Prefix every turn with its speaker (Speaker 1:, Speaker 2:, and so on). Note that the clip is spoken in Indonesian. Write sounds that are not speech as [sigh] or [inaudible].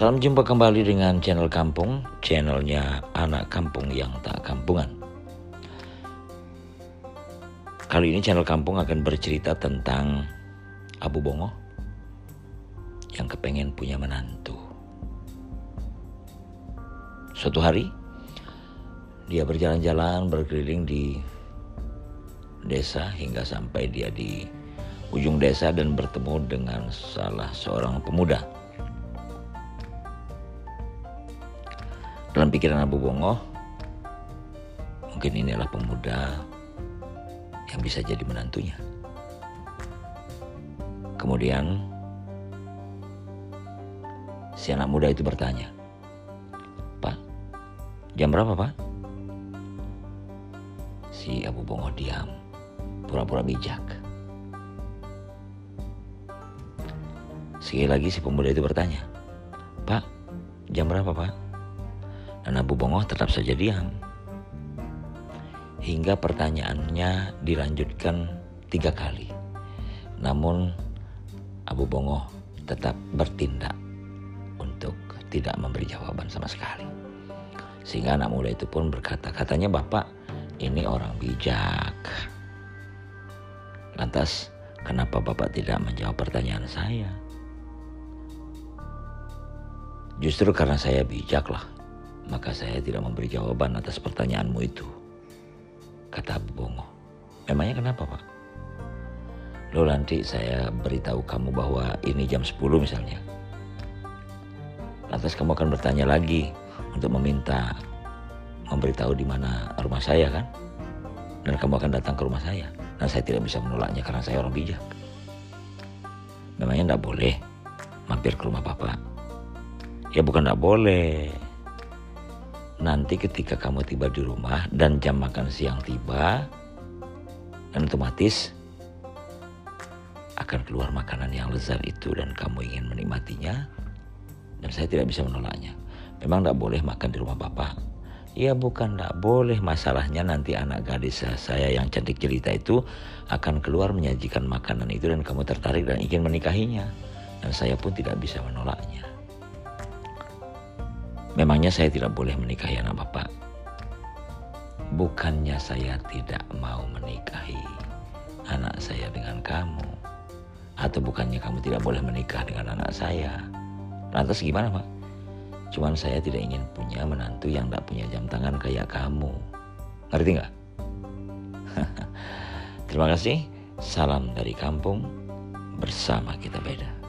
Speaker 1: Salam jumpa kembali dengan channel Kampung, channelnya anak kampung yang tak kampungan. Kali ini channel Kampung akan bercerita tentang Abu Bongo yang kepengen punya menantu. Suatu hari dia berjalan-jalan berkeliling di desa hingga sampai dia di ujung desa dan bertemu dengan salah seorang pemuda Dalam pikiran Abu Bongo, mungkin ini adalah pemuda yang bisa jadi menantunya. Kemudian si anak muda itu bertanya, Pak, jam berapa Pak? Si Abu Bongo diam, pura-pura bijak. Sekali lagi si pemuda itu bertanya, Pak, jam berapa Pak? Dan Abu Bongo tetap saja diam. Hingga pertanyaannya dilanjutkan tiga kali. Namun Abu Bongo tetap bertindak untuk tidak memberi jawaban sama sekali. Sehingga anak muda itu pun berkata, katanya bapak ini orang bijak. Lantas kenapa bapak tidak menjawab pertanyaan saya? Justru karena saya bijak lah maka saya tidak memberi jawaban atas pertanyaanmu itu. Kata Abu Bongo. Memangnya kenapa pak? Lo nanti saya beritahu kamu bahwa ini jam 10 misalnya. Lantas kamu akan bertanya lagi untuk meminta memberitahu di mana rumah saya kan? Dan kamu akan datang ke rumah saya. Dan saya tidak bisa menolaknya karena saya orang bijak. Memangnya tidak boleh mampir ke rumah bapak? Ya bukan tidak boleh nanti ketika kamu tiba di rumah dan jam makan siang tiba, dan otomatis akan keluar makanan yang lezat itu dan kamu ingin menikmatinya, dan saya tidak bisa menolaknya. Memang tidak boleh makan di rumah bapak. Ya bukan tidak boleh, masalahnya nanti anak gadis saya yang cantik jelita itu akan keluar menyajikan makanan itu dan kamu tertarik dan ingin menikahinya. Dan saya pun tidak bisa menolaknya. Memangnya saya tidak boleh menikahi anak bapak? Bukannya saya tidak mau menikahi anak saya dengan kamu. Atau bukannya kamu tidak boleh menikah dengan anak saya. Lantas gimana pak? Cuman saya tidak ingin punya menantu yang tidak punya jam tangan kayak kamu. Ngerti nggak? [laughs] Terima kasih. Salam dari kampung. Bersama kita beda.